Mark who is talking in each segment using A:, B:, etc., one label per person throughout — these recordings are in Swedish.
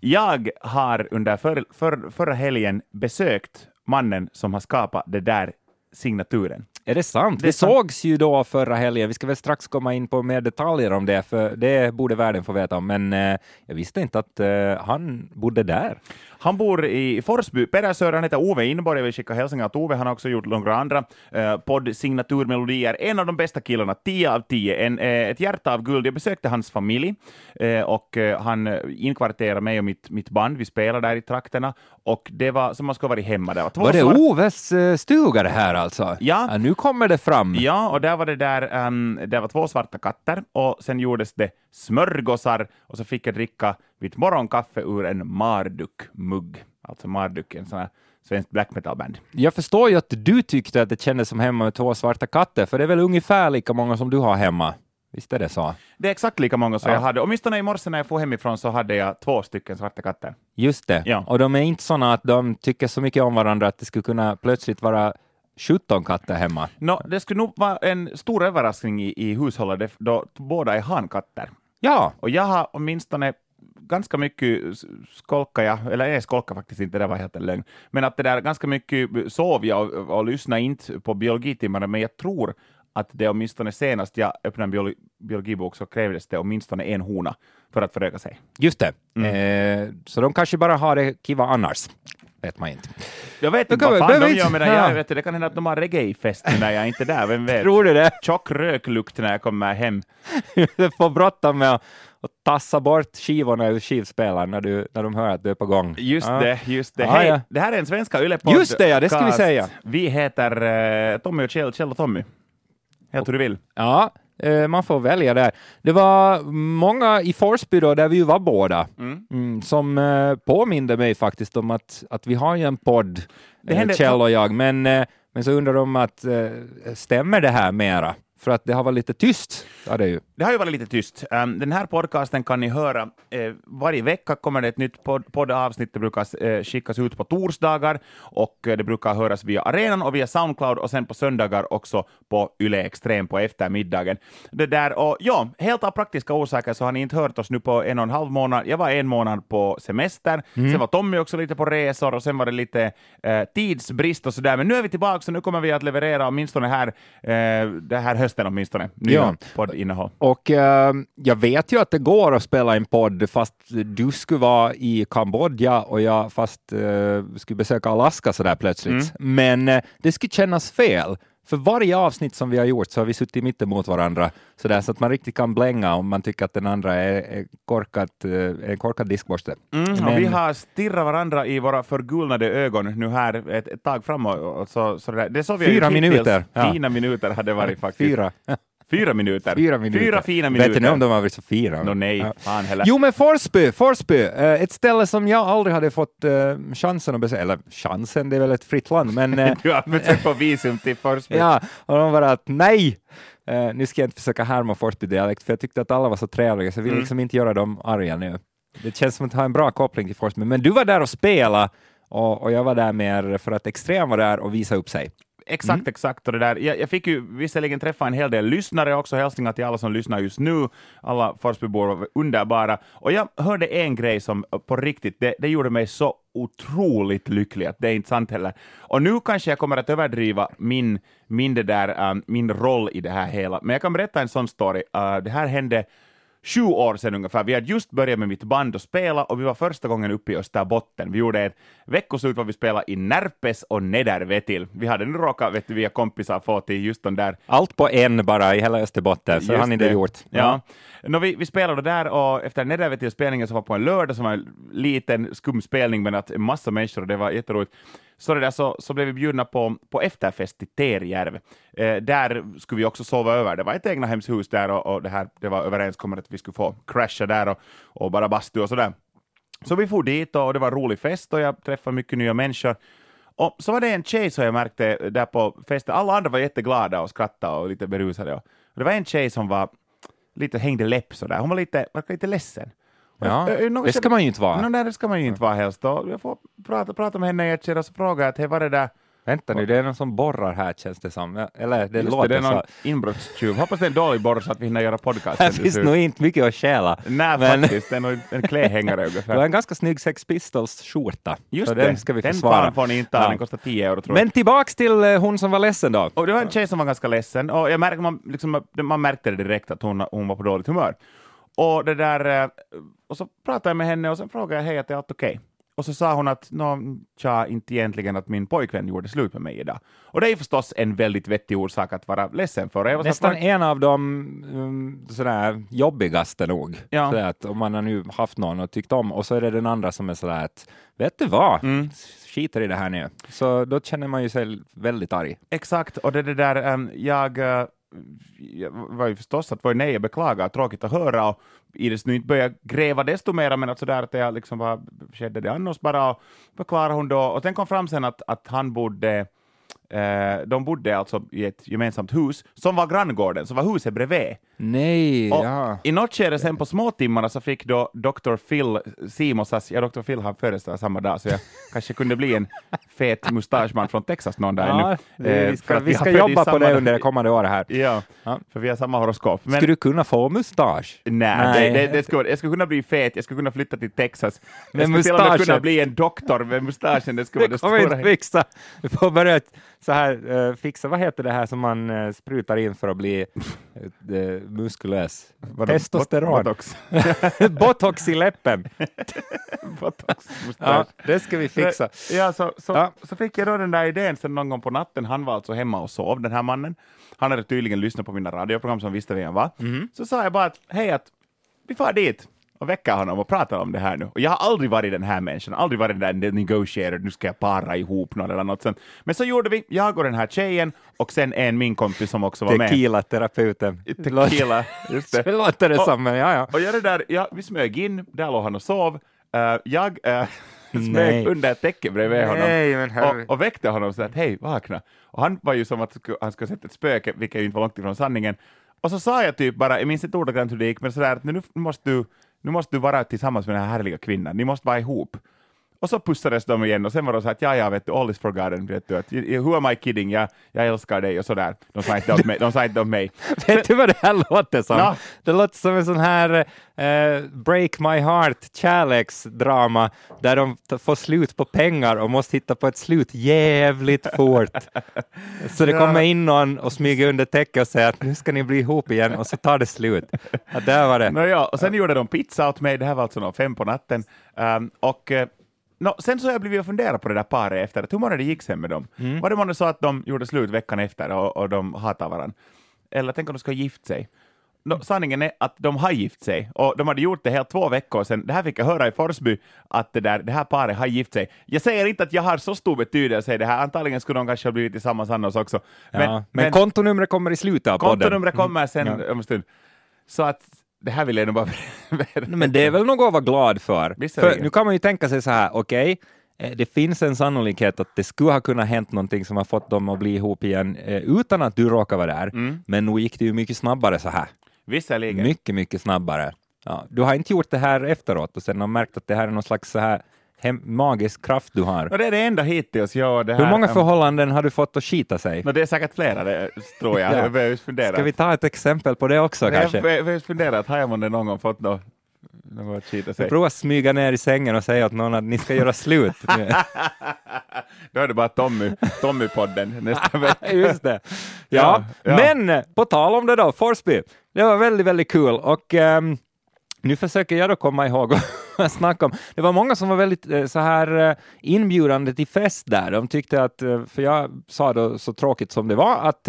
A: Jag har under för, för, förra helgen besökt mannen som har skapat det där signaturen.
B: Är det sant?
A: Det
B: vi
A: sant.
B: sågs ju då förra helgen. Vi ska väl strax komma in på mer detaljer om det, för det borde världen få veta om. Men eh, jag visste inte att eh, han bodde där.
A: Han bor i Forsby. Pedersören han heter Ove Inborg. Jag vill skicka hälsningar till Ove. Han har också gjort några andra eh, podd-signaturmelodier. En av de bästa killarna, 10 av 10. En, eh, ett hjärta av guld. Jag besökte hans familj eh, och eh, han eh, inkvarterade mig och mitt, mitt band. Vi spelade där i trakterna och det var som man skulle varit hemma. Det var, två
B: Var det
A: svart-
B: Oves eh, stuga det här alltså?
A: Ja.
B: Nu kommer det fram.
A: Ja, och där var det där, um, det var två svarta katter och sen gjordes det smörgåsar och så fick jag dricka mitt morgonkaffe ur en Marduk-mugg. Alltså Marduk, en sån här svensk black metal-band.
B: Jag förstår ju att du tyckte att det kändes som hemma med två svarta katter, för det är väl ungefär lika många som du har hemma? Visst är det så?
A: Det är exakt lika många som
B: Ja.
A: jag hade. Åtminstone i morse när jag får hemifrån så hade jag två stycken svarta katter.
B: Just det.
A: Ja.
B: Och de är inte sådana att de tycker så mycket om varandra att det skulle kunna plötsligt vara 17 katter hemma.
A: Nå, det skulle nog vara en stor överraskning i, i hushållet då båda är hankatter.
B: Ja,
A: Och jag har åtminstone ganska mycket s- skolka jag, eller jag skolkar faktiskt inte, det var helt en lögn, men att det där ganska mycket sov jag och, och lyssnade inte på biologitimmarna, men jag tror att det åtminstone senast jag öppnade en biolo, biologibok så krävdes det åtminstone en hona för att föröka sig.
B: just det.
A: Mm.
B: Eh, så de kanske bara har det kiva annars. Vet man inte.
A: Jag vet inte vad fan de gör medan
B: ja.
A: jag vet, det kan hända att de har reggae-fest när jag är inte där, vem vet?
B: Tror du det?
A: Tjock röklukt när jag kommer hem.
B: Du får bråttom med att att tassa bort skivorna ur skivspelaren när, du, när de hör att du är på gång.
A: Just
B: Ja.
A: det, just det.
B: Ja,
A: Hej,
B: ja.
A: det här är en svenska Yle-podd.
B: Just det, ja, det ska vi säga.
A: Vi heter eh, Tommy och Kjell, Kjell och Tommy. Helt hur du vill.
B: Ja, eh, man får välja där. Det var många i Forsby då, där vi ju var båda, mm, som eh, påminde mig faktiskt om att, att vi har ju en podd,
A: Det
B: Kjell och jag, men, men så undrar de att stämmer det här mera? För att det har varit lite tyst. Ja, det ju.
A: Det har ju varit lite tyst. Um, den här podcasten kan ni höra eh, varje vecka kommer det ett nytt pod- poddavsnitt. Det brukar eh, skickas ut på torsdagar och eh, det brukar höras via arenan och via Soundcloud och sen på söndagar också på Yle Extrem på eftermiddagen. Det där, och ja, helt av praktiska orsaker så har ni inte hört oss nu på en och en halv månad. Jag var en månad på semester, sen var Tommy också lite på resor och sen var det lite eh, tidsbrist och sådär. Men nu är vi tillbaka så nu kommer vi att leverera åtminstone här, eh, det här hösten åtminstone, nya
B: Ja.
A: poddinnehåll.
B: Och eh, jag vet ju att det går att spela en podd fast du skulle vara i Kambodja och jag fast eh, skulle besöka Alaska sådär plötsligt. Men eh, det skulle kännas fel. För varje avsnitt som vi har gjort så har vi suttit i mitten mot varandra sådär så att man riktigt kan blänga om man tycker att den andra är, är korkat, eh, en korkad diskborste.
A: Mm,
B: Men-
A: vi har stirrat varandra i våra förgulnade ögon nu här ett, ett tag framåt. Så, så det, där. det såg vi
B: Fyra minuter, ja.
A: Fina minuter hade det varit faktiskt.
B: Fyra.
A: Fyra minuter.
B: Fyra minuter.
A: Fyra fina minuter.
B: Vet ni om de har varit så fina?
A: Nå, nej,
B: Ja.
A: fan heller.
B: Jo, men Forsby, Forsby, eh, ett ställe som jag aldrig hade fått eh, chansen att besöka, eller chansen, det är väl ett fritt land, men eh,
A: Du har försökt få visum till Forsby.
B: ja, och de var att nej, nu ska jag inte försöka härma Forsby-dialekt, för jag tyckte att alla var så trevliga, så jag vill
A: Mm.
B: liksom inte göra dem arga nu. Det känns som att ha en bra koppling till Forsby, men du var där och spela och, och jag var där mer för att Extrem var där och visa upp sig.
A: Exakt,
B: Mm.
A: exakt. Och det där. Jag, jag fick ju visserligen träffa en hel del lyssnare också, hälsningar till alla som lyssnar just nu. Alla Forsbybor var underbara. Och jag hörde en grej som på riktigt, det, det gjorde mig så otroligt lycklig, att det är inte sant heller. Och nu kanske jag kommer att överdriva min, min, det där, um, min roll i det här hela, men jag kan berätta en sån story. Uh, det här hände sju år sedan ungefär. Vi hade just börjat med mitt band och spela och vi var första gången uppe i Österbotten. Vi gjorde ett veckoslut var vi spelade i Närpes och Nedervetil. Vi hade nu råkat, vet du, via kompisar få till just de där
B: Allt på en bara i hela Österbotten, så
A: Just
B: har ni det, gjort.
A: Ja. Nå, vi, vi spelade där och efter Nedervetil-spelningen som var på en lördag som var en liten skum spelning men att en massa människor och det var jätteroligt. Så, det där, så, så blev vi bjudna på, på efterfest i Terjärv. Eh, där skulle vi också sova över. Det var ett egnahemshus där och, och det, här, det var överenskommet att vi skulle få crasha där och, och bara bastu och sådär. Så vi for dit och det var en rolig fest och jag träffade mycket nya människor. Och så var det en tjej som jag märkte där på festen, alla andra var jätteglada och skrattade och lite berusade. Och det var en tjej som var lite hängde läpp sådär, hon var lite, var lite ledsen.
B: Ja, det ska man ju inte vara.
A: No, nej, det ska man ju inte vara helst. Och jag får prata, prata med henne i ett skede och så frågade jag att hej, var det där
B: Vänta nu, det är någon som borrar här känns det som. Eller det
A: Just
B: låter
A: det, det är någon
B: så.
A: inbrottstjuv. Hoppas det är en dålig borr så att vi hinner göra podcast.
B: Här finns nog inte mycket att stjäla.
A: Nej,
B: men-
A: faktiskt. Det är nog en klädhängare
B: Du har
A: ungefär.
B: en ganska snygg Sex Pistols-skjorta.
A: Just
B: så
A: det,
B: den ska vi
A: den
B: försvara.
A: fan får ni inte.
B: Ja.
A: Den kostar 10 euro tror jag.
B: Men tillbaks till eh, hon som var ledsen då.
A: Och det var en tjej som var ganska ledsen och jag märkte, man, liksom, man märkte det direkt att hon, hon var på dåligt humör. Och, det där, eh, och så pratade jag med henne och sen frågade jag hej, att är allt okej? Och så sa hon att nå, tja, inte egentligen att min pojkvän gjorde slut med mig idag. Och det är förstås en väldigt vettig orsak att vara ledsen för. Jag
B: Nästan
A: att-
B: en av de um, sådär jobbigaste nog.
A: Ja.
B: Sådär att om man har nu haft någon och tyckt om och så är det den andra som är sådär att vet du vad,
A: Mm.
B: skiter i det här nu. Så då känner man ju sig väldigt arg.
A: Exakt, och det, det där, ehm, jag, eh, jag var ju förstås att var nej, jag beklagar, tråkigt att höra och Iris nu inte började gräva desto mer, men att sådär att jag liksom var, skedde det annars bara och förklarade hon då, och sen kom fram sen att, att han bodde Eh, de bodde alltså i ett gemensamt hus som var granngården, som var huset bredvid.
B: Nej,
A: Och
B: ja.
A: I något skede sen på småtimmarna så fick då Dr. Phil Simosas, ja Dr. Phil har födelsedag samma dag, så jag kanske kunde bli en fet mustaschman från Texas någon dag
B: ja
A: ännu.
B: vi,
A: Eh,
B: vi ska, vi ska jobba på det under det kommande året här.
A: Ja,
B: Ja.
A: för vi har samma horoskop. Men,
B: Skulle du kunna få mustasch?
A: nej,
B: Nej.
A: Det, det, det skulle, jag skulle kunna bli fet, jag skulle kunna flytta till Texas. Jag skulle till och med kunna bli en doktor med mustaschen. Det skulle
B: Det kommer inte fixa. Vi får börja så här, eh, fixa, vad heter det här som man eh, sprutar in för att bli uh, muskulös?
A: Vadå?
B: Testosteron.
A: Botox.
B: Botox i läppen.
A: Botox.
B: Ja, det ska vi fixa.
A: Ja, så, så,
B: Ja.
A: så fick jag då den där idén sen någon gång på natten. Han var alltså hemma och sov, den här mannen. Han hade tydligen lyssnat på mina radioprogram som visste vem jag var.
B: Mhm.
A: Så sa jag bara att hej, att vi far dit och väcker honom och pratar om det här nu. Och jag har aldrig varit den här människan, aldrig varit den där negotiator, nu ska jag para ihop någon eller något sånt. Men så gjorde vi, jag och den här tjejen och sen en min kompis som också var med.
B: Tequila-terapeuten.
A: Tequila, just det.
B: Det låter det
A: Och-
B: som, men ja, ja.
A: Och jag det där, ja, vi smög in, där låg han och sov. Eh, jag uh. Smög under ett täcke bredvid honom
B: Nej, herre-
A: och, och väckte honom så att hej, vakna. Och han var ju som att han skulle ha sett ett spöke, vilket ju inte var långt ifrån sanningen. Och så sa jag typ bara, jag minns inte ordagrant hur det gick, men sådär att nu, nu, måste du, nu måste du vara tillsammans med den här härliga kvinnan, ni måste vara ihop. Och så pussades de igen och sen var de så att ja, ja, vet du, all is forgotten, vet du, att who am I kidding, jag, jag älskar dig och sådär. De sa inte om mig. De sa inte om mig.
B: Vet du vad det här låter som?
A: Ja.
B: Det låter som en sån här eh, Break My Heart kärleksdrama där de får slut på pengar och måste hitta på ett slut jävligt fort. Så det kommer in någon och smyger under täcket och säger att nu ska ni bli ihop igen och så tar det slut. Ja, där var det.
A: Nå, ja, och sen gjorde de pizza åt mig, det här var alltså nå fem på natten. Ehm, och nå, sen så har jag blivit och funderat på det där paret efter, att hur många det gick sen med dem?
B: Mm.
A: Var det månne så att de gjorde slut veckan efter och, och de hatar varandra? Eller tänk om de ska gift sig? Nå, sanningen är att de har gift sig, och de hade gjort det helt två veckor sedan. Det här fick jag höra i Forsby, att det, där, det här paret har gift sig. Jag säger inte att jag har så stor betydelse i det här, antagligen skulle de kanske ha blivit tillsammans annars också.
B: ja. men, kontonumret kommer i slutet av podden.
A: kontonumret kommer sen
B: Ja.
A: om en stund. Så att det här vill jag nog bara
B: Men det är väl något att vara glad för. För nu kan man ju tänka sig så här, okej, eh, det finns en sannolikhet att det skulle ha kunnat hänt någonting som har fått dem att bli ihop igen eh, utan att du råkar vara där.
A: Mm.
B: Men nu gick det ju mycket snabbare så här.
A: Visserligen.
B: Mycket, mycket snabbare. Ja, du har inte gjort det här efteråt och sen har märkt att det här är någon slags så här hem- magisk kraft du har.
A: Och det är det enda hittills. Ja, det här,
B: Hur många förhållanden har du fått att skita sig?
A: no, det är säkert flera, det tror jag.
B: Ja.
A: Jag behöver fundera.
B: Ska vi ta ett exempel på det också
A: Nej, jag
B: kanske?
A: behöver just fundera, att har jag någon gång fått något, något att?
B: Prova smyga ner i sängen och säga åt någon att ni ska göra slut.
A: Då är det bara Tommy, Tommy-podden nästa vecka.
B: Just det. Ja,
A: Ja, ja.
B: men på tal om det då, Forsby. Det var väldigt, väldigt kul och ehm, nu försöker jag då komma ihåg vad snacka om. Det var många som var väldigt eh, så här eh, inbjudande till fest där. De tyckte att, eh, för jag sa då så tråkigt som det var, att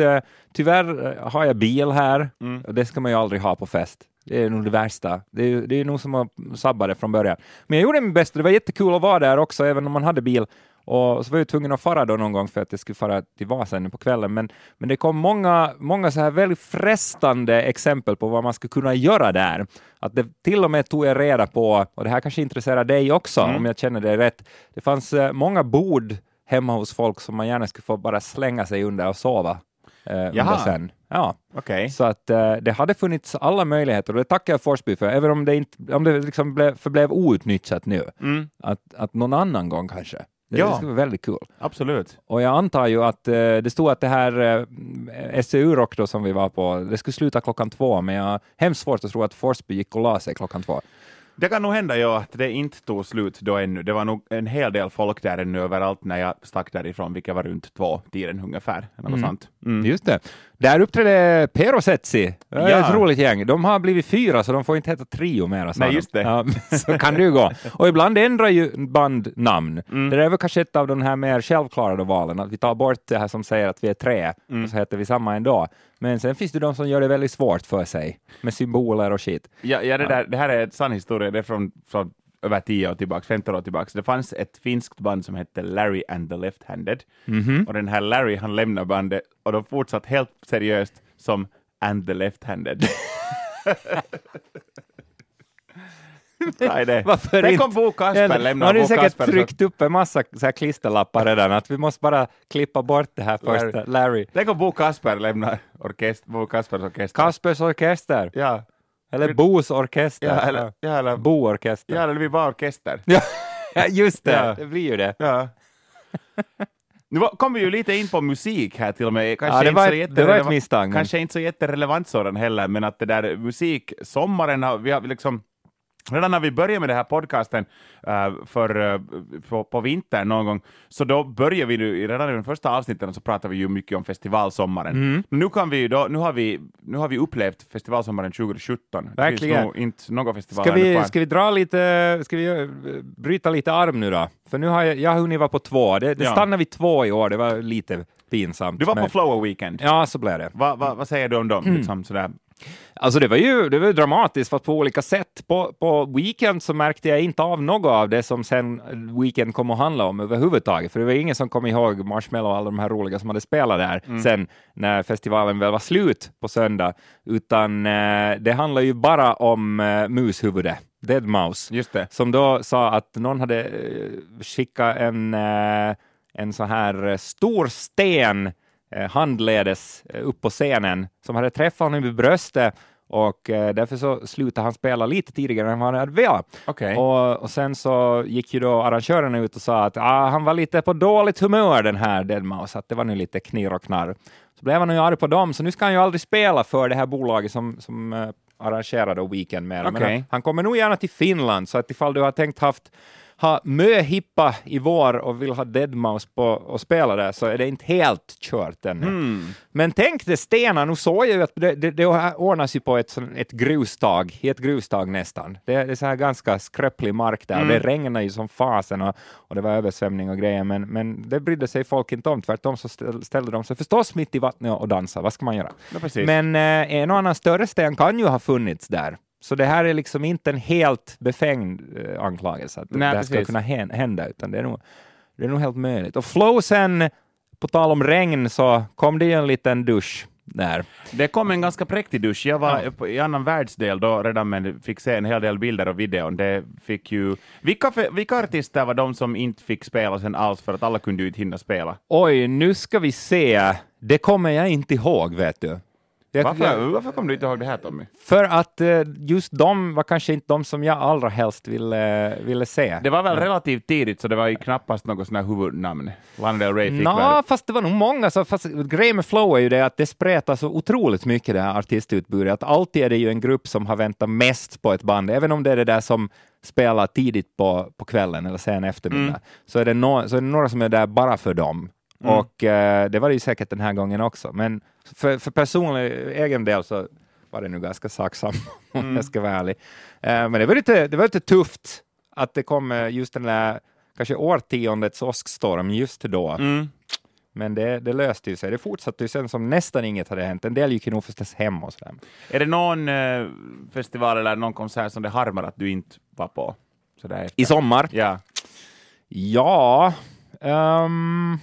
B: tyvärr har jag bil här
A: Mm.
B: och det ska man ju aldrig ha på fest. Det är nog det värsta. Det är, det är nog som att sabba det från början. Men jag gjorde mitt bästa. Det var jättekul att vara där också, även om man hade bil. Och så var jag tvungen att fara då någon gång för att jag skulle fara till Vasa nu på kvällen. Men, men det kom många, många så här väldigt frestande exempel på vad man skulle kunna göra där. Att det till och med tog jag reda på, och det här kanske intresserar dig också,
A: Mm.
B: om jag känner det rätt. Det fanns eh, många bord hemma hos folk som man gärna skulle få bara slänga sig under och sova eh, under sen. Ja.
A: Okej.
B: Så att eh, det hade funnits alla möjligheter och det tackar jag Forsby för, även om det, inte, om det liksom blev, förblev outnyttjat nu.
A: Mm.
B: Att, att någon annan gång kanske. Det,
A: Ja.
B: skulle vara väldigt kul.
A: Absolut.
B: Och jag antar ju att eh, det stod att det här eh, SCU-rock då som vi var på, det skulle sluta klockan två, men jag har hemskt svårt att tro att Forsby gick och la sig klockan två.
A: Det kan nog hända ja, att det inte tog slut då ännu. Det var nog en hel del folk där ännu överallt när jag stack därifrån, vilket var runt två tiden ungefär. Något sånt. Mm.
B: Just det. Där uppträdde Perosetsi. Det är
A: Ja.
B: ett roligt gäng. De har blivit fyra, så de får inte heta trio mera.
A: Nej, just det.
B: Ja, så kan det ju gå. Och ibland ändrar ju band namn.
A: Mm.
B: Det är väl kanske ett av de här mer självklara valen, att vi tar bort det här som säger att vi är tre,
A: Mm.
B: och så heter vi samma ändå. Men sen finns det de som gör det väldigt svårt för sig, med symboler och skit.
A: Ja, ja, det, där, det här är en sann historia, det är från, från över 10 år tillbaka, 15 år tillbaka. Det fanns ett finskt band som hette Larry and the Left-Handed.
B: Mhm.
A: Och den här Larry, han lämnade bandet och de fortsatte helt seriöst som And the Left-Handed. Nej, det.
B: Varför
A: Tänk
B: inte?
A: om Bo Kasper lämnar.
B: Man har ju säkert
A: Kasper så-
B: tryckt upp en massa så här klisterlappar redan, att vi måste bara klippa bort det här första.
A: Larry.
B: Larry.
A: Tänk om Bo Kasper lämnar orkester, Bo Kaspers orkester.
B: Kaspers orkester.
A: ja.
B: Eller Bos orkester.
A: Ja, eller, ja, eller,
B: Bo-orkester.
A: ja, eller vi var orkester.
B: Ja, just det.
A: Ja.
B: Det blir ju det.
A: Ja. Nu kom vi ju lite in på musik här till och med. Kanske
B: Ja, det
A: inte
B: var
A: så
B: ett- det var ett misstag,
A: Kanske inte så jätterelevant sådan heller, men att det där musiksommaren har vi har liksom Redan när vi började med den här podcasten eh, för, eh, på, på vintern någon gång, så då började vi nu, redan i de första avsnitten så pratade vi ju mycket om festivalsommaren.
B: Mm.
A: Nu, kan vi då, nu, har vi, nu har vi upplevt festivalsommaren 2017. Det
B: Verkligen.
A: finns nog inte någon festival
B: Ska vi, ska vi dra lite, ska vi eh, bryta lite arm nu då? För nu har jag, jag har hunnit vara på två. Det, det
A: Ja.
B: stannar vid två i år, det var lite pinsamt.
A: Du var
B: men-
A: på Flower Weekend.
B: Ja, så blev det.
A: Va, va, vad säger du om dem?
B: Mm.
A: Liksom sådär.
B: Alltså det var ju det var ju dramatiskt, fast på olika sätt. På, på Weekend så märkte jag inte av något av det som sen Weekend kom att handla om överhuvudtaget, för det var ingen som kom ihåg Marshmello och alla de här roliga som hade spelat där
A: Mm.
B: sen när festivalen väl var slut på söndag, utan eh, det handlar ju bara om eh, mushuvudet, Dead Mouse,
A: Just det.
B: som då sa att någon hade eh, skickat en, eh, en så här stor sten handledes eh, upp på scenen som hade träffat honom i bröstet och eh, därför så slutade han spela lite tidigare än vad han hade velat.
A: Okej.
B: Och, och sen så gick ju då arrangörerna ut och sa att ah, han var lite på dåligt humör den här Deadmau5, att det var nu lite knirr och knarr. Så blev han ju arg på dem, så nu ska han ju aldrig spela för det här bolaget som, som uh, arrangerade Weekend med Men
A: Okej.
B: han, han kommer nog gärna till Finland, så att ifall du har tänkt haft ha möhippa i vår och vill ha Deadmau5 på och spela där så är det inte helt kört ännu.
A: Mm.
B: Men tänk dig stenar, nu såg jag ju att det, det, det ordnas ju på ett, ett grustag, i ett grustag nästan. Det, är- det är så här ganska skröplig mark där, och det regnar ju som fasen och, och det var översvämning och grejer, men, men det brydde sig folk inte om, tvärtom så ställ- ställde de sig förstås mitt i vattnet och dansade, vad ska man göra?
A: Ja.
B: Men eh, en och annan större sten kan ju ha funnits där. Så det här är liksom inte en helt befängd eh, anklagelse att
A: Nej,
B: det här ska
A: precis.
B: kunna hän- hända, utan det är, nog, det är nog helt möjligt. Och Flow sen, på tal om regn, så kom det ju en liten dusch där.
A: Det kom en ganska präktig dusch. Jag var på, i annan världsdel då redan, men fick se en hel del bilder och videon. Det fick ju... Vilka, vilka artister var de som inte fick spela sen alls, för att alla kunde ju inte hinna spela?
B: Oj, nu ska vi se. Det kommer jag inte ihåg, vet du. Jag-
A: Varför, varför kom du inte ihåg det här Tommy?
B: För att eh, just de var kanske inte de som jag allra helst ville, ville se.
A: Det var väl relativt tidigt, så det var ju knappast något sånt här huvudnamn. Lana Del Rey fick
B: Nå,
A: väl...
B: fast det var nog många. Så, fast grejen med Flow är ju det att det spretar så otroligt mycket det här artistutbudet. Att alltid är det ju en grupp som har väntat mest på ett band, även om det är det där som spelar tidigt på, på kvällen eller sen eftermiddag,
A: Mm.
B: så, är det no, så är det några som är där bara för dem.
A: Mm.
B: Och eh, det var det ju säkert den här gången också. Men för, för personlig egen del så var det nu ganska saksam, om
A: Mm.
B: jag ska vara ärlig. Eh, men det var, lite, det var lite tufft att det kom eh, just den där kanske årtiondets åskstorm just då.
A: Mm.
B: Men det, det löste ju sig. Det fortsatte ju sen som nästan inget hade hänt. En del gick ju nog förstås hem och sådär.
A: Är det någon eh, festival eller någon konsert som det harmar att du inte var på?
B: I sommar?
A: Ja.
B: Ja... Um,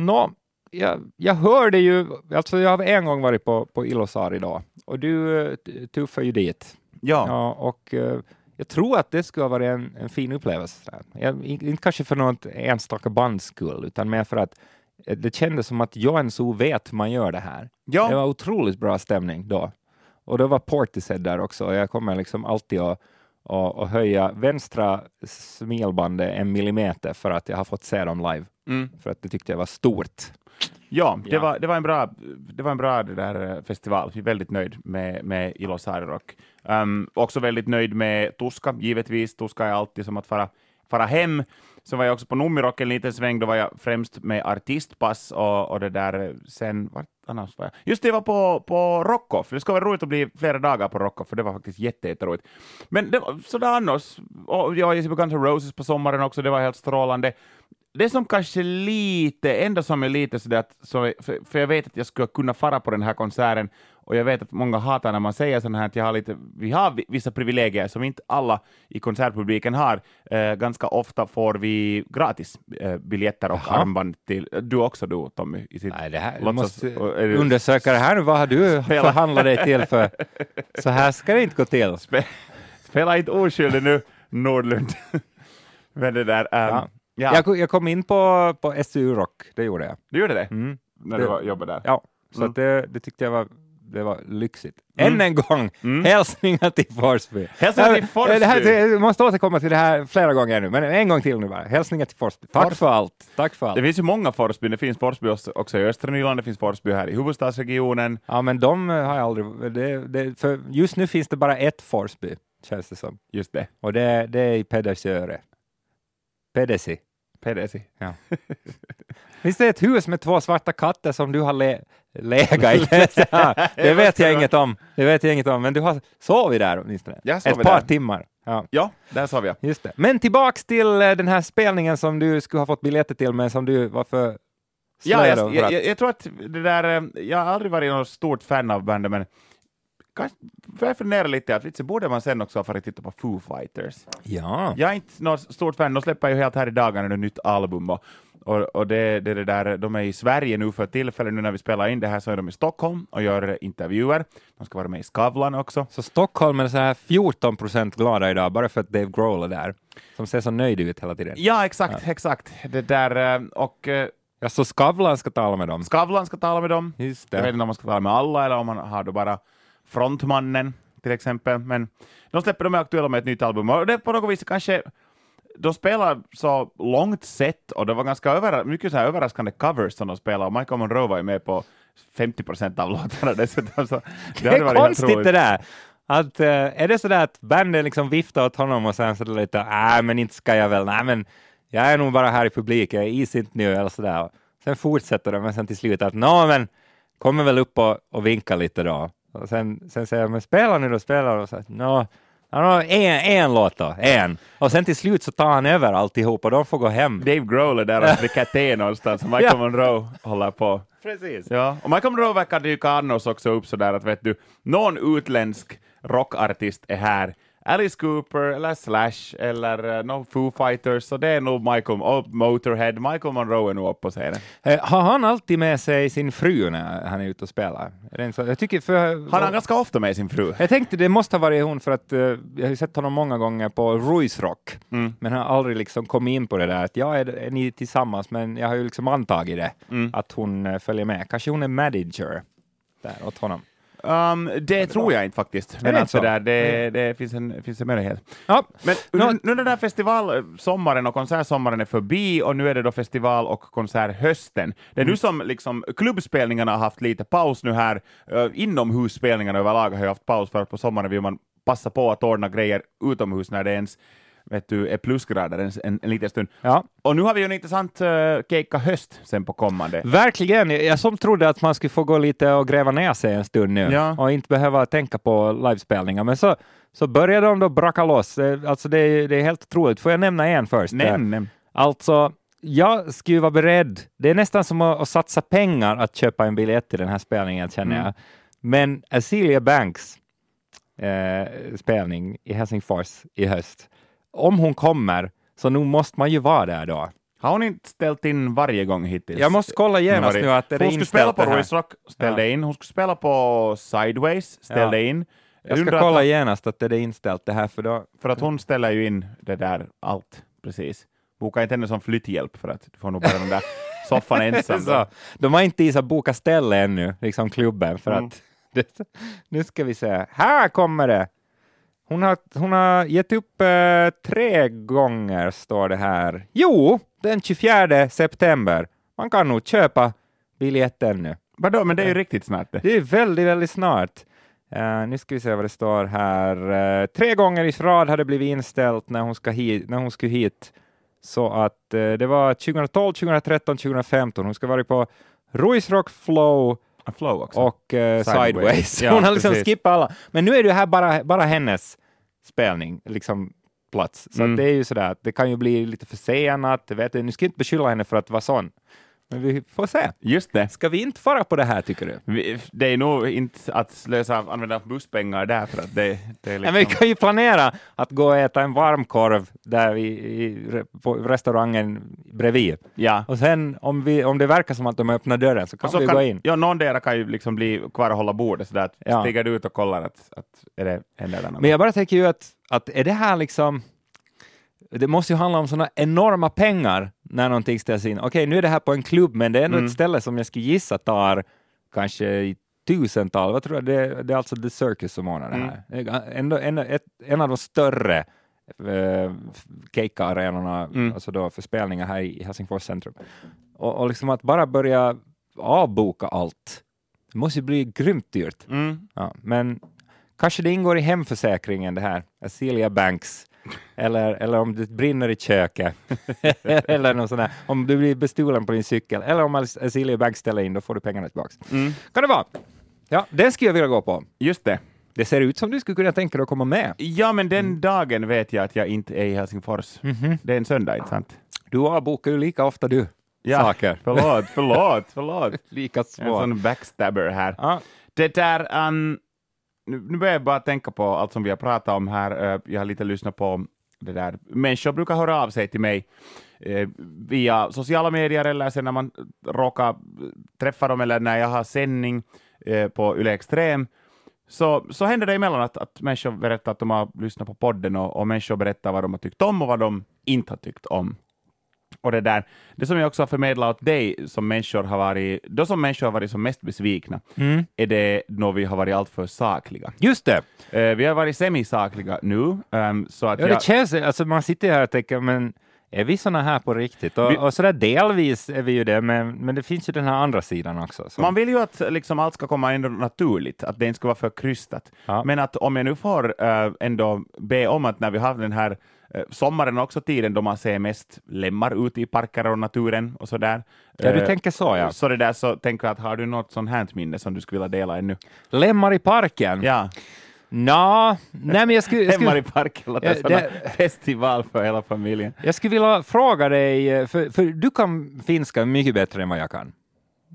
B: Nå, jag, jag hörde ju... Alltså jag har en gång varit på, på Ilosar idag och du tuffade ju dit.
A: Ja.
B: Ja, och eh, jag tror att det skulle ha varit en, en fin upplevelse. Jag, inte kanske för något enstaka bands skull, utan mer för att eh, det kändes som att Joensuu vet hur man gör det här.
A: Ja.
B: Det var otroligt bra stämning då. Och då var Portishead där också, jag kommer liksom alltid att och, och höja vänstra smilbandet en millimeter för att jag har fått se dem live.
A: Mm.
B: För att det tyckte jag var stort.
A: Ja, det,
B: Ja.
A: Var, det var en bra, det var en bra det där, eh, festival. Jag är väldigt nöjd med, med Ilosari Rock. Um, också väldigt nöjd med Tuska, givetvis. Tuska är alltid som att fara, fara hem. Så var jag också på Numirock en liten sväng, då var jag främst med artistpass och, och det där eh, sen, vart annars var jag? Just det, jag var på, på Rockoff. Det ska vara roligt att bli flera dagar på Rockoff, för det var faktiskt jätteroligt. Men det var sådär annars. Och jag var på Guns N' Roses på sommaren också, det var helt strålande det som kanske lite, ändå som är lite sådär, att, så, för, för jag vet att jag skulle kunna fara på den här konserten, och jag vet att många hatar när man säger sånt här, att jag har lite, vi har vi- vissa privilegier som inte alla i konsertpubliken har. Eh, ganska ofta får vi gratis eh, biljetter och
B: Jaha.
A: armband till, du också du Tommy? I sitt,
B: Nej, det här, du måste
A: det-
B: undersöka det här nu. Vad har du
A: Spela.
B: förhandlat dig till för? Så här ska det inte gå till.
A: Spe, spela inte oskyldig nu, Nordlund. Men det där, ehm,
B: Ja.
A: ja,
B: Jag, jag kom in på, på SU Rock, det gjorde jag.
A: du gjorde det?
B: Mm.
A: När
B: Det-
A: du var, jobbade där?
B: Ja, så
A: Mm.
B: det, det tyckte jag var, det var lyxigt.
A: Mm.
B: Än en gång,
A: Mm.
B: hälsningar till Forsby.
A: Hälsningar till
B: Ja,
A: Forsby.
B: Det här, det, måste återkomma till det här flera gånger nu, men en gång till nu bara. Hälsningar till Forsby. Tack
A: Fors-
B: för allt. Tack för allt.
A: Det finns ju många Forsby, det finns Forsby också- också i östra Nyland, det finns Forsby här i huvudstadsregionen.
B: Ja, men de eh, har jag aldrig... Det, det, för just nu finns det bara ett Forsby, känns det som.
A: Just det,
B: Och det, det är i Pedersöre. Pedesi.
A: PDC.
B: Ja. Finns det ett hus med två svarta katter som du har le legat i? Det vet jag inget om. Det vet jag inget om, men du har sovit där åtminstone.
A: Jag
B: Ett par
A: där.
B: timmar. Ja,
A: Ja, där sa vi ja.
B: just det. Men tillbaks till eh, den här spelningen som du skulle ha fått biljetter till, men som du var för
A: Ja, jag, jag, jag, jag tror att det där, eh, jag har aldrig varit något stort fan av bandet, men kanske, för jag funderar lite, att vitsen, borde man sen också ha farit titta på Foo Fighters?
B: Ja.
A: Jag är inte något stort fan, de släpper ju helt här i dagarna ett nytt album, och, och, och det, det, det där, de är i Sverige nu för tillfället, nu när vi spelar in det här så är de i Stockholm och gör intervjuer. De ska vara med i Skavlan också.
B: Så Stockholm är så här 14 procent glada idag, bara för att Dave Grohl är där, som ser så nöjd ut hela tiden.
A: Ja, exakt, exakt. Det där, eh, och eh,
B: Ja, så Skavlan ska tala med dem.
A: Skavlan ska tala med dem.
B: Just
A: Jag vet
B: det.
A: inte om man ska tala med alla eller om man har då bara frontmannen till exempel. Men de släpper de är aktuella med ett nytt album och det på något vis kanske de spelar så långt sett och det var ganska över, mycket så här överraskande covers som de spelar och Michael Monroe var ju med på 50 procent av låtarna dessutom. Så
B: Det
A: hade
B: är konstigt det där. Att, eh, är det så där att bandet liksom viftar åt honom och sen så det lite, nej men inte ska jag väl, nej men jag är nog bara här i publik, jag är is inte nu eller sådär. Sen fortsätter de, men sen till slut att, nå men kommer väl upp och, och vinka lite då. Och sen, sen säger jag, men spela nu då, spela då. Så, att, nå, en, en låt då, en. Och sen till slut så tar han över alltihop och de får gå hem.
A: Dave Grohl är där och dricker te någonstans och Michael. Monroe håller på.
B: Precis.
A: Ja, och Michael Monroe verkar dyka annars också upp sådär att vet du, någon utländsk rockartist är här. Alice Cooper eller Slash eller uh, no Foo Fighters, så det är nog Michael, och Motorhead, Michael Monroe är nog uppe på scenen.
B: Eh, har han alltid med sig sin fru när han är ute och spelar? Så, jag tycker för...
A: Han har ganska ofta med sin fru.
B: Jag tänkte det måste ha varit hon för att eh, jag har sett honom många gånger på Ruiz Rock,
A: Mm.
B: men han har aldrig liksom kommit in på det där att ja, är, är ni tillsammans, men jag har ju liksom antagit det,
A: Mm.
B: att hon eh, följer med. Kanske hon är manager där åt honom.
A: Um, det tror jag inte faktiskt, men
B: det
A: alltså där, det, det finns, en, finns en möjlighet.
B: Ja,
A: Men nu, nu när den här festivalsommaren och konsertsommaren är förbi och nu är det då festival och konserthösten. Det är
B: Mm.
A: nu som liksom klubbspelningarna har haft lite paus nu här. Uh, inomhusspelningarna överlag har ju haft paus för att på sommaren vill man passa på att ordna grejer utomhus när det ens vet du, är plusgrader en, en, en liten stund.
B: ja.
A: Och nu har vi ju en intressant uh, keikka höst sen på kommande.
B: Verkligen. Jag som trodde att man skulle få gå lite och gräva ner sig en stund nu
A: Ja.
B: och inte behöva tänka på livespelningar, men så, så började de då braka loss. Eh, Alltså det, är- det är helt otroligt. Får jag nämna en först?
A: Nämn, nämn.
B: Alltså, jag skulle vara beredd. Det är nästan som att, att satsa pengar att köpa en biljett till den här spelningen, känner
A: Mm.
B: jag. Men Azealia Banks eh, spelning i Helsingfors i höst, om hon kommer, så nu måste man ju vara där då.
A: Har hon inte ställt in varje gång hittills?
B: Jag måste kolla genast nu att är det
A: Hon skulle spela på. Royce Rock, ställde
B: Ja.
A: in. Hon skulle spela på Sideways, ställde
B: Ja.
A: in.
B: Jag ska
A: undrar
B: kolla
A: att,
B: genast att det är inställt det här, för då...
A: För att hon ställer ju in det där allt, precis. Boka inte henne som flytthjälp för att du får nog bara den där soffan ensam.
B: så, de har inte isat boka ställe ännu, liksom klubben, för
A: Mm.
B: att nu ska vi se. Här kommer det! Hon har, hon har gett upp eh, tre gånger, står det här. Jo, den 24 september. Man kan nog köpa biljetten nu.
A: Vadå, men det är ju riktigt snart det.
B: Det är väldigt, väldigt snart. Uh, nu ska vi se vad det står här. Uh, tre gånger i rad har det blivit inställt när hon, ska hit, när hon skulle hit. Så att uh, det var 2012, 2013, 2015. Hon ska vara på Ruisrock Flow
A: Flow också.
B: och Sideways.
A: Sideways. Ja,
B: hon har liksom skippat alla. Men nu är det här bara, bara hennes spelning, liksom plats. Så
A: Mm.
B: det är ju sådär det kan ju bli lite försenat. Vet, nu ska jag inte beskylla henne för att vara sån. Men vi får se.
A: Just det.
B: Ska vi inte fara på det här tycker du?
A: Vi- Det är nog inte att slösa, använda busspengar där, för att det, det är
B: Nej, men vi
A: liksom...
B: kan ju planera att gå och äta en varmkorv där vi, i, på restaurangen bredvid.
A: Ja.
B: Och sen om, vi, om det verkar som att de öppnar dörren så kan
A: så
B: vi
A: kan,
B: gå in.
A: Ja, någon där kan ju liksom bli kvar och hålla bordet sådär att
B: Ja.
A: stiger du ut och kollar att, att är det händer något.
B: Men jag bara tänker ju att, att är det här liksom det måste ju handla om sådana enorma pengar när någonting ställs in. Okej, nu är det här på en klubb, men det är ändå
A: Mm.
B: ett ställe som jag skulle gissa tar kanske i tusental. Vad tror jag? Det, det är alltså The Circus som ordnar det
A: Mm.
B: här. Är Ändå, ändå ett, en av de större eh, Keikka-arenorna,
A: Mm.
B: alltså då för spelningar här i Helsingfors centrum. Och, och liksom att bara börja avboka allt. Det måste ju bli grymt dyrt.
A: Mm.
B: Ja, men kanske det ingår i hemförsäkringen det här, Azealia Banks, eller, eller om det brinner i köket, eller något sånt där. om du blir bestulen på din cykel, eller om Azealia Banks ställer in, då får du pengarna tillbaka.
A: Mm.
B: Kan det vara? Ja, den skulle jag vilja gå på.
A: Just det.
B: Det ser ut som du skulle kunna tänka dig att komma med.
A: Ja, men den
B: Mm.
A: dagen vet jag att jag inte är i Helsingfors.
B: Mhm.
A: Det är en söndag, inte sant?
B: Du avbokar ju lika ofta du
A: Ja,
B: saker.
A: förlåt, förlåt, förlåt.
B: Lika
A: En
B: svår.
A: sån backstabber här.
B: Ja.
A: Det där, um, nu, nu börjar jag bara tänka på allt som vi har pratat om här. Eh, jag har lite lyssnat på det där. Människor brukar höra av sig till mig eh, via sociala medier eller sen när man råkar träffa dem eller när jag har sändning eh, på Yle Extrem. Så, så händer det emellan att, att människor berättar att de har lyssnat på podden och, och människor berättar vad de har tyckt om och vad de inte har tyckt om. Och det där, det som jag också har förmedlat åt dig som människor har varit, då som människor har varit som mest besvikna,
B: Mm.
A: är det när vi har varit alltför sakliga.
B: Just det.
A: Eh, vi har varit semisakliga nu, ehm, så att
B: Ja,
A: jag,
B: det känns, alltså man sitter här och tänker, men är vi såna här på riktigt? Och,
A: Vi-
B: och sådär delvis är vi ju det, men, men det finns ju den här andra sidan också. som-
A: man vill ju att liksom, allt ska komma ändå naturligt, att det inte ska vara för krystat.
B: Ja.
A: Men att om jag nu får eh, ändå be om att när vi har den här sommaren och också tiden då man ser mest lemmar ute i parker och naturen och sådär.
B: Ja, du
A: eh,
B: tänker så ja.
A: Så det där så tänker jag att har du något sånt här minne som du skulle vilja dela ännu?
B: Lemmar i parken?
A: Ja,
B: Nå, nej men jag skulle, jag
A: lemmar
B: skulle,
A: i parken låter
B: Ja,
A: som en festival för hela familjen.
B: jag skulle vilja fråga dig, eh, för, för du kan finska mycket bättre än vad jag kan.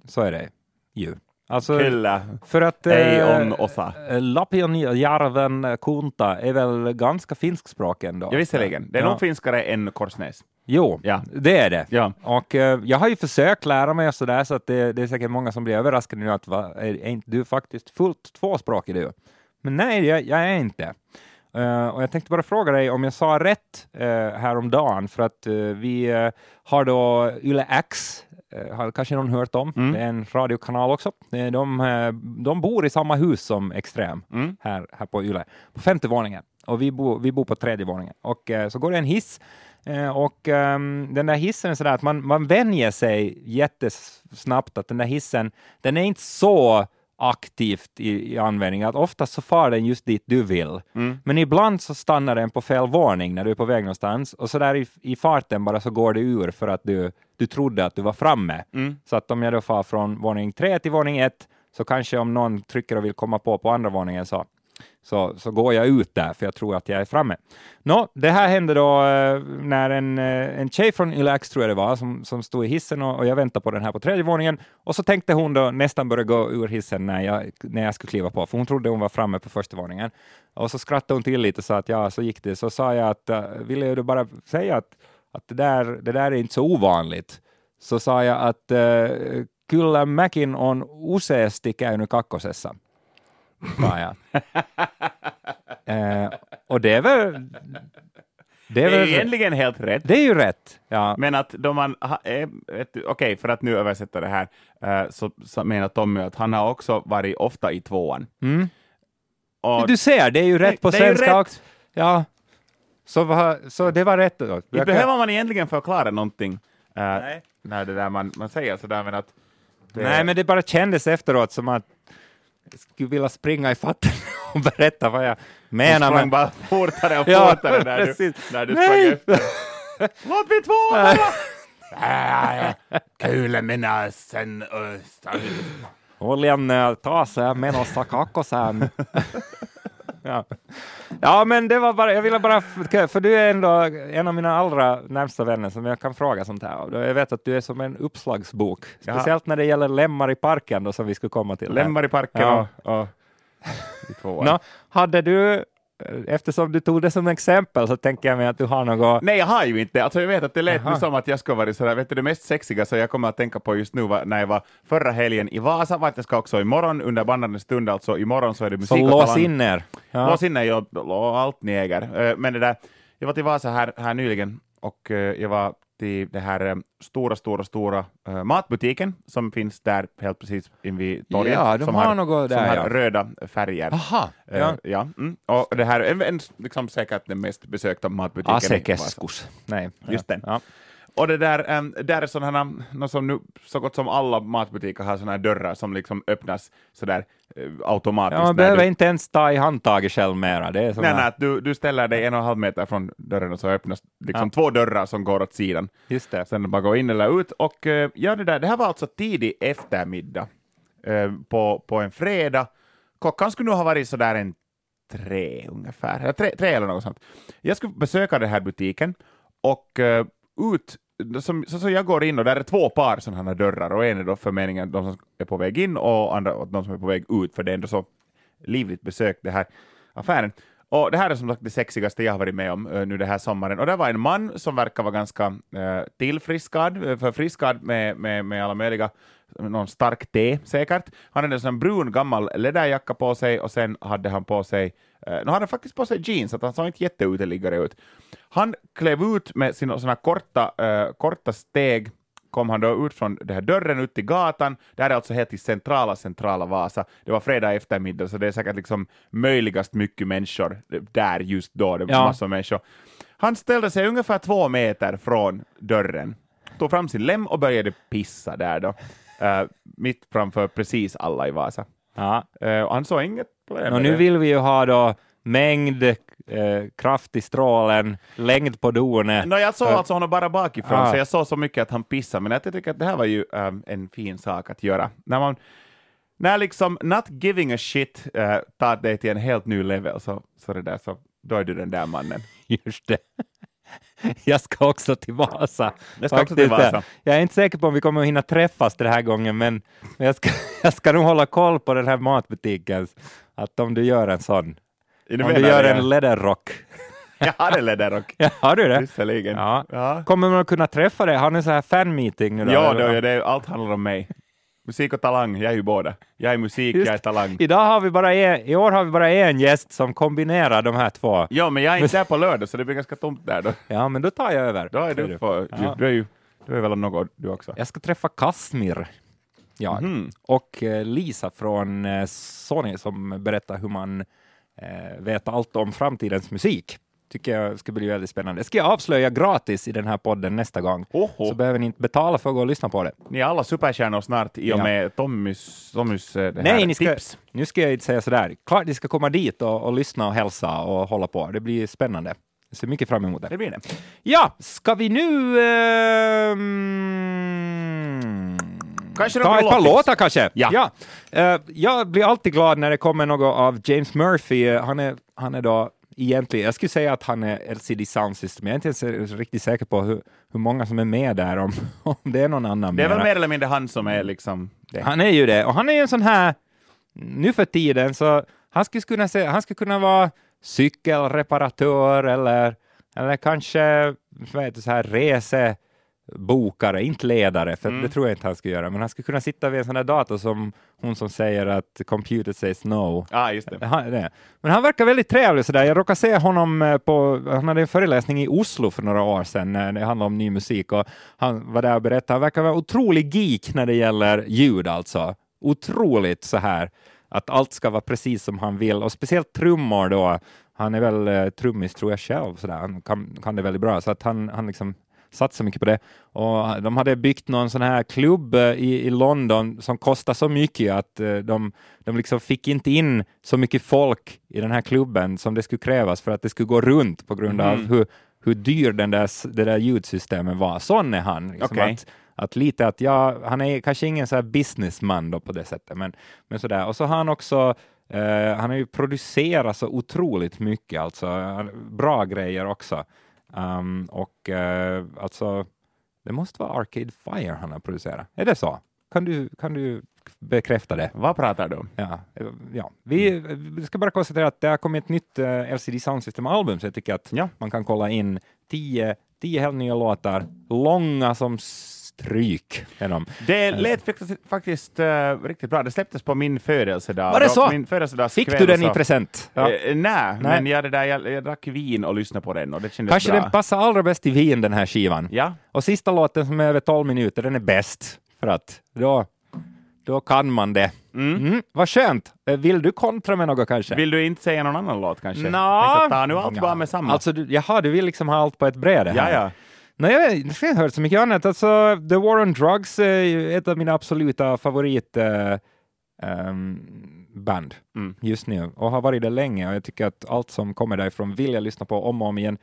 B: Så är det ju. Alltså,
A: Kyllä,
B: för att
A: ei
B: eh,
A: on osa.
B: Lappionjärven kunta är väl ganska finskspråk ändå?
A: Ja, visserligen. Det är
B: Ja.
A: nog finskare än Korsnäs.
B: Jo,
A: Ja.
B: det är det.
A: Ja.
B: Och eh, jag har ju försökt lära mig och sådär, så att det, det är säkert många som blir överraskade nu att va, är, är inte du faktiskt fullt tvåspråkig du? Men nej, jag, jag är inte. Eh, och jag tänkte bara fråga dig om jag sa rätt uh, häromdagen, för att eh, vi eh, har då Yle X, har kanske någon hört om,
A: Mm.
B: det är en radiokanal också. Eh, de, eh, de bor i samma hus som Extrem
A: Mm.
B: här, här på Yle, på femte våningen. Och vi, bor vi bor på tredje våningen. Och eh, så går det en hiss Eh, och ehm, den där hissen är sådär att man, man vänjer sig jättesnabbt att den där hissen, den är inte så aktivt i, i användning, att oftast så far den just dit du vill.
A: Mm.
B: Men ibland så stannar den på fel våning när du är på väg någonstans och så där i, i farten bara så går det ur för att du, du trodde att du var framme.
A: Mm.
B: Så att om jag då far från våning tre till våning ett så kanske om någon trycker och vill komma på på andra våningen så, så, så går jag ut där för jag tror att jag är framme. Nå, det här hände då eh, när en, eh, en tjej från Ylex, tror jag det var, som, som stod i hissen och, och jag väntade på den här på tredje våningen och så tänkte hon då nästan börja gå ur hissen när jag, när jag skulle kliva på, för hon trodde hon var framme på första våningen. Och så skrattade hon till lite och sa att ja, så gick det. Så sa jag att, eh, uh, ville jag bara säga att, att det, där, det där är inte så ovanligt. Så sa jag att uh, kyllä mäkin on useasti käynyt kakkosessa. Sa jag. Eh, och det är väl... Det
A: Det
B: är,
A: är
B: väl,
A: egentligen helt rätt.
B: det är ju rätt. Ja.
A: Men att då man, är- du, okej, för att nu översätta det här, eh, så, så menar Tommy att han har också varit ofta i tvåan.
B: Mm.
A: Och
B: Du ser, det är ju rätt på
A: det är ju
B: svenska
A: rätt.
B: också. Ja. Så, så det var rätt. då. Jag kan-
A: behöver man egentligen förklara någonting
B: Nej.
A: när det där man, man säger sådär, men att det,
B: Nej, men det bara kändes efteråt som att skulle vilja springa i fatten och berätta vad jag menar.
A: sprang
B: Men...
A: bara fortare och
B: Ja,
A: fortare när du, när du
B: Nej.
A: sprang efter. Låt mig två! Kulen minä sen.
B: Oljan eh, tar sig menossa kakkosen. ja. Ja, men det var bara, jag ville bara, för du är ändå en av mina allra närmsta vänner som jag kan fråga sånt här. Och jag vet att du är som en uppslagsbok, speciellt när det gäller lemmar i parken då, som vi skulle komma till.
A: Lemmar i parken
B: Ja.
A: och, och i.
B: Nå, hade du, eftersom du tog det som exempel, så tänker jag mig att du har något
A: Nej, jag har ju inte. Alltså, jag vet att det lät
B: Jaha.
A: nu som att jag skulle vara sådär, vet du, det mest sexiga som jag kommer att tänka på just nu var när jag var förra helgen i Vasa, vart jag ska också imorgon under bandande stund, alltså imorgon så är det musik
B: Så lås in er. Ja.
A: Lås in er och allt ni äger. Eh, Men det där, jag var till Vasa här, här nyligen och eh, jag var till det här eh, stora, stora, stora eh, matbutiken som finns där helt precis invid torget.
B: Ja, de
A: som
B: har något
A: som
B: där,
A: har
B: ja.
A: röda färger.
B: Aha,
A: Eh,
B: ja.
A: ja. Mm. Och det här är en, liksom säkert den mest besökta matbutiken.
B: Asekeskus. Nej,
A: Just den.
B: Ja.
A: Och det där, äm, där är sådana, nå som nu, så gott som alla matbutiker har sådana här dörrar som liksom öppnas sådär äh, automatiskt.
B: Ja, man behöver
A: du,
B: inte ens ta i handtaget själv mera. Det är såna,
A: nej, nej, du, du ställer dig en och en halv meter från dörren och så öppnas liksom två dörrar som går åt sidan.
B: Just det.
A: Sen bara gå in eller ut. Och äh, ja, det där, det här var alltså tidig eftermiddag äh, på, på en fredag. Klockan skulle nog ha varit sådär en tre ungefär, eller tre, tre eller något sånt. Jag skulle besöka den här butiken och ut som, så, så jag går in och där är två par sådana här dörrar och en är då för meningen de som är på väg in och andra och de som är på väg ut, för det är ändå så livligt besök det här affären. Och det här är som sagt det sexigaste jag har varit med om eh, nu den här sommaren. Och det var en man som verkar vara ganska uh, tillfriskad, eh, förfriskad med, med, med alla möjliga, någon stark te säkert. Han hade en sån brun gammal läderjacka på sig och sen hade han på sig, uh, nu hade han faktiskt på sig jeans, så att han såg inte jätteuteliggare ut. Han klev ut med sina såna korta, eh, korta steg kom han då ut från den här dörren ut till gatan. Det här är alltså helt i centrala, centrala Vasa. Det var fredag eftermiddag, så det är säkert liksom möjligast mycket människor där just då. Det var
B: Ja.
A: massor av människor. Han ställde sig ungefär två meter från dörren, tog fram sin lem och började pissa där då. eh, mitt framför precis alla i Vasa.
B: Ja.
A: Och han såg inget problem
B: Och nu vill vi ju ha då mängd, eh, kraft i strålen, längd på donet.
A: No, jag såg alltså honom bara bakifrån,
B: Ah.
A: så jag såg så mycket att han pissade, men jag tycker att det här var ju ähm, en fin sak att göra. När man när liksom not giving a shit äh, tar dig till en helt ny level, så, så, det där, så då är du den där mannen.
B: Just det. Jag ska också till Vasa.
A: Jag ska också till Vasa.
B: Jag är inte säker på om vi kommer att hinna träffas den här gången, men jag ska, jag ska nog hålla koll på den här matbutiken. Att om du gör en sån, om du gör
A: det?
B: en läderrock.
A: Jag har en läderrock.
B: Ja, har du det?
A: Visserligen.
B: Ja.
A: Ja,
B: Kommer man att kunna träffa dig? Har ni så här fan-meeting nu då?
A: ja då, det, allt handlar om mig. Musik och talang, jag är ju båda. Jag är musik,
B: Just-
A: jag är talang.
B: Idag har vi bara en, I år har vi bara en gäst som kombinerar de här två.
A: Ja, men jag är inte där på lördag, så det blir ganska tomt där då.
B: Ja, men då tar jag över.
A: Då är
B: säger
A: du, för,
B: Ja.
A: du, är ju du är väl något du också.
B: Jag ska träffa Kasmir. Ja.
A: Mhm.
B: Och eh, Lisa från eh, Sony som berättar hur man eh, vet allt om framtidens musik. Tycker jag ska bli väldigt spännande. Det ska jag avslöja gratis i den här podden nästa gång.
A: Oho.
B: Så behöver ni inte betala för att gå och lyssna på det.
A: Ni är alla superstjärnor snart i och
B: Ja.
A: med Tommys, Tommys eh,
B: Nej, ni ska,
A: tips.
B: nu ska jag inte säga sådär. Klart ni ska komma dit och, och lyssna och hälsa och hålla på. Det blir spännande. Jag ser mycket fram emot det.
A: Det blir det.
B: Ja, ska vi nu... ehm,
A: Kanske
B: ta ett par låtar kanske?
A: Ja.
B: Eh, jag blir alltid glad när det kommer något av James Murphy. Eh, Han är, han är då egentligen, jag skulle säga att han är LCD Sound System. Jag är inte ens riktigt säker på hur, hur många som är med där, om, om det är någon annan
A: Det är väl
B: mera.
A: mer eller mindre han som är liksom det.
B: Han är ju det, och han är ju en sån här, nu för tiden, så han skulle kunna, säga, han skulle kunna vara cykelreparatör eller, eller kanske vad heter så här resebokare, inte ledare, för
A: Mm.
B: det tror jag inte han skulle göra, men han skulle kunna sitta vid en sån där dator som hon som säger att computer says no.
A: Ja, just det.
B: Han, det. Men han verkar väldigt trevlig sådär. Jag råkade se honom eh, på, han hade en föreläsning i Oslo för några år sedan när det handlade om ny musik och han var där och berättade. Han verkar vara otrolig geek när det gäller ljud alltså. Otroligt så här att allt ska vara precis som han vill, och speciellt trummor då. Han är väl eh, trummis tror jag själv, sådär. han kan, kan det väldigt bra, så att han, han liksom satsar mycket på det. Och de hade byggt någon sån här klubb eh, i, i London som kostar så mycket att eh, de, de liksom fick inte in så mycket folk i den här klubben som det skulle krävas för att det skulle gå runt på grund av
A: Mm.
B: hur, hur dyr den där, det där ljudsystemet var. Sån är han. Liksom
A: Okej.
B: att, att lite att ja, han är kanske ingen så här businessman då på det sättet, men, men sådär. Och så har han också eh, han har ju producerat så otroligt mycket, alltså bra grejer också. Um, och eh, alltså, det måste vara Arcade Fire han har producerat. Är det så? Kan du, kan du bekräfta det?
A: Vad pratar du om?
B: Ja, ja. Vi, vi ska bara konstatera att det har kommit ett nytt eh, LCD Sound System-album, så jag tycker att
A: Ja.
B: man kan kolla in tio, tio helt nya låtar, långa som stryk. De.
A: Det lät faktiskt, eh, riktigt bra. Det släpptes på min födelsedag.
B: Var det så?
A: Min
B: Fick du den i present? Ja.
A: Eh, nej, men jag, det där, jag, jag drack vin och lyssnade på den och det kändes
B: Kanske
A: bra.
B: den passar allra bäst i vin, den här skivan.
A: Ja,
B: Och sista låten som är över 12 minuter, den är bäst, för att då, då kan man det. Mm. vad skönt! Eh, Vill du kontra med något kanske?
A: vill du inte säga någon annan låt kanske?
B: Nå.
A: Tänkte ta nu allt
B: Ja.
A: bara med samma.
B: Alltså, du, jaha, du vill liksom ha allt på ett bräde
A: ja, ja.
B: Nej, jag, har hört så mycket annat. Alltså, The War on Drugs är ett av mina absoluta favorit eh, ehm, band
A: Mm.
B: just nu och har varit det länge och jag tycker att allt som kommer därifrån vill jag lyssna på om och om igen.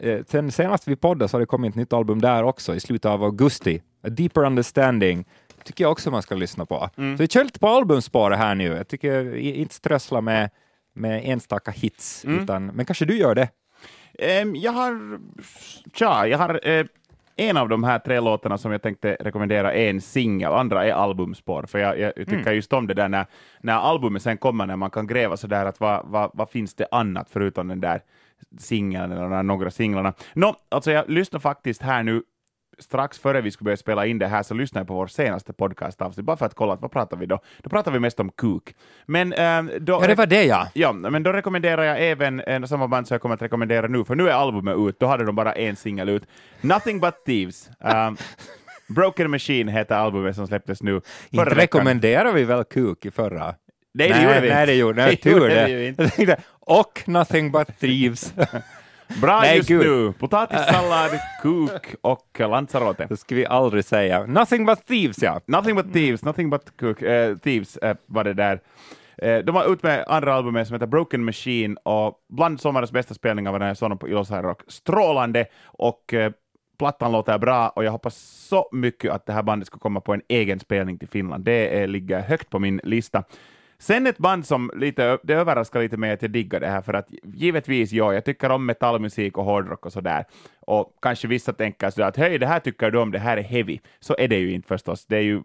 B: Eh, sen senast vi poddade så har det kommit ett nytt album där också i slutet av augusti. A Deeper Understanding tycker jag också man ska lyssna på.
A: Mm.
B: Så vi kör lite på albumspåret här nu. Jag tycker inte strössla med, med enstaka hits,
A: Mm.
B: utan, men kanske du gör det?
A: Ehm, jag har, tja, jag har eh, en av de här tre låtarna som jag tänkte rekommendera är en singel, andra är albumspår, för jag, jag tycker
B: Mm.
A: just om det där när, när albumet sen kommer, när man kan gräva så där att vad, vad, vad finns det annat förutom den där singeln eller några singlarna. Nå, alltså jag lyssnar faktiskt här nu strax före vi skulle börja spela in det här så lyssnade jag på vår senaste podcastavsnitt, bara för att kolla att vad pratar vi då? Då pratar vi mest om kuk. Men ehm, då...
B: Ja, det var det ja.
A: Ja, men då rekommenderar jag även en samma band som jag kommer att rekommendera nu, för nu är albumet ut, då hade de bara en singel ut. Nothing But Thieves. Um, Broken Machine heter albumet som släpptes nu
B: Inte rekommenderar vi väl kuk i förra?
A: Nej, det gjorde vi
B: Nej,
A: inte.
B: det gjorde nej,
A: Det gjorde
B: det.
A: vi inte.
B: Och Nothing But Thieves.
A: Bra
B: Nej,
A: just
B: gud.
A: nu! Potatissallad, kuk och Lanzarote.
B: Det ska vi aldrig säga. Nothing But Thieves, ja.
A: Nothing But Thieves, Nothing But Cook, eh, Thieves eh, var det där. Eh, de var ut med andra albumet som heter Broken Machine och bland sommarens bästa spelningar var den här såg dem på Ilosai Rock. Strålande och eh, plattan låter bra och jag hoppas så mycket att det här bandet ska komma på en egen spelning till Finland. Det eh, ligger högt på min lista. Sen ett band som lite, det överraskar lite mig att jag diggar det här, för att givetvis, ja, jag tycker om metallmusik och hårdrock och sådär. Och kanske vissa tänker sådär att hej, det här tycker du om, det här är heavy. Så är det ju inte förstås. Det är ju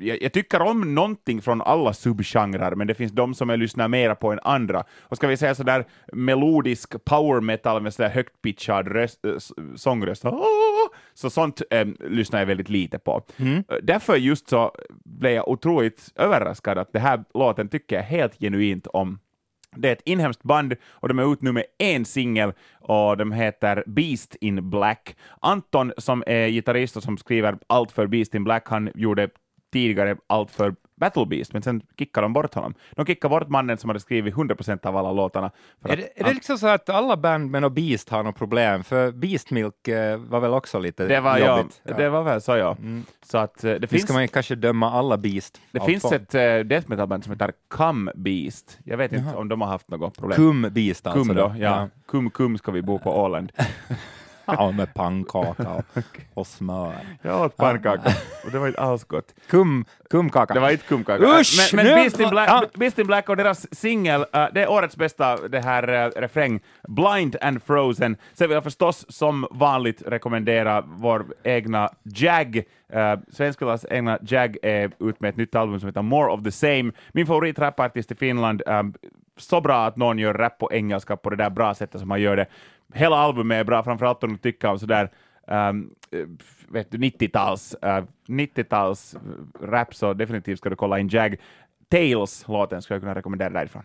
A: jag, jag tycker om någonting från alla subgenrer, men det finns de som jag lyssnar mera på än andra. Och ska vi säga sådär melodisk power metal med sådär högt pitchad röst, äh, sångröst, så sånt eh, lyssnar jag väldigt lite på. Eh, Därför just så blev jag otroligt överraskad att det här låten tycker jag helt genuint om. Det är ett inhemskt band och de är ut nu med en singel och de heter Beast in Black. Anton som är gitarrist och som skriver allt för Beast in Black, han gjorde tidigare allt för Battle Beast, men sen kickade de bort honom. De kickade bort mannen som hade skrivit 100% av alla låtarna. För
B: Är
A: att
B: det, är det liksom så att alla band med något Beast har något problem? För Beast Milk eh, var väl också lite
A: det var, ja,
B: jobbigt?
A: det var väl så, ja. Så att eh, det
B: Nu
A: finns...
B: ska man ju kanske döma alla Beast.
A: Det finns
B: två.
A: ett uh, death metal-band som heter Cum Beast. Jag vet inte om de har haft något problem.
B: Kum Beast alltså.
A: Kum då,
B: då.
A: ja. Kum Kum ska vi bo på Åland.
B: Ja, med pannkaka och, och smör.
A: Jag åt pannkaka och det var inte alls gott.
B: Kum, kumkaka.
A: Det var inte kumkaka.
B: Usch,
A: men men Beast, in Black,
B: Ja.
A: Beast in Black och deras singel, uh, det är årets bästa det här uh, refräng, Blind and Frozen. Sen vill jag förstås som vanligt rekommendera vår egna Jag. Uh, Svenskelas egna Jag är ut med ett nytt album som heter More of the Same. Min favoritrapartist i Finland. Um, så bra att någon gör rap på engelska på det där bra sättet som man gör det. Hela albumet är bra, framförallt om du tycker om sådär um, vet du, 90-tals uh, 90 rap så definitivt ska du kolla in Jag. Tales-låten skulle jag kunna rekommendera därifrån.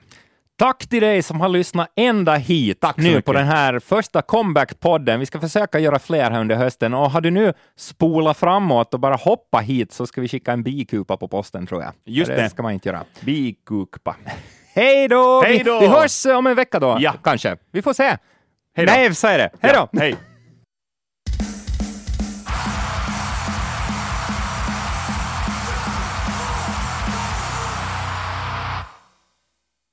B: Tack till dig som har lyssnat ända hit
A: Tack
B: nu
A: mycket.
B: på den här första comeback-podden. Vi ska försöka göra fler här under hösten och har du nu spolat framåt och bara hoppa hit så ska vi skicka en bikupa på posten tror jag.
A: Just det.
B: det ska man inte göra.
A: Bikupa.
B: Hej då! Vi, vi hörs om en vecka då,
A: ja.
B: kanske. Vi får se.
A: Hej.
B: Nej, så är det. Hej då!
A: Ja. Hej.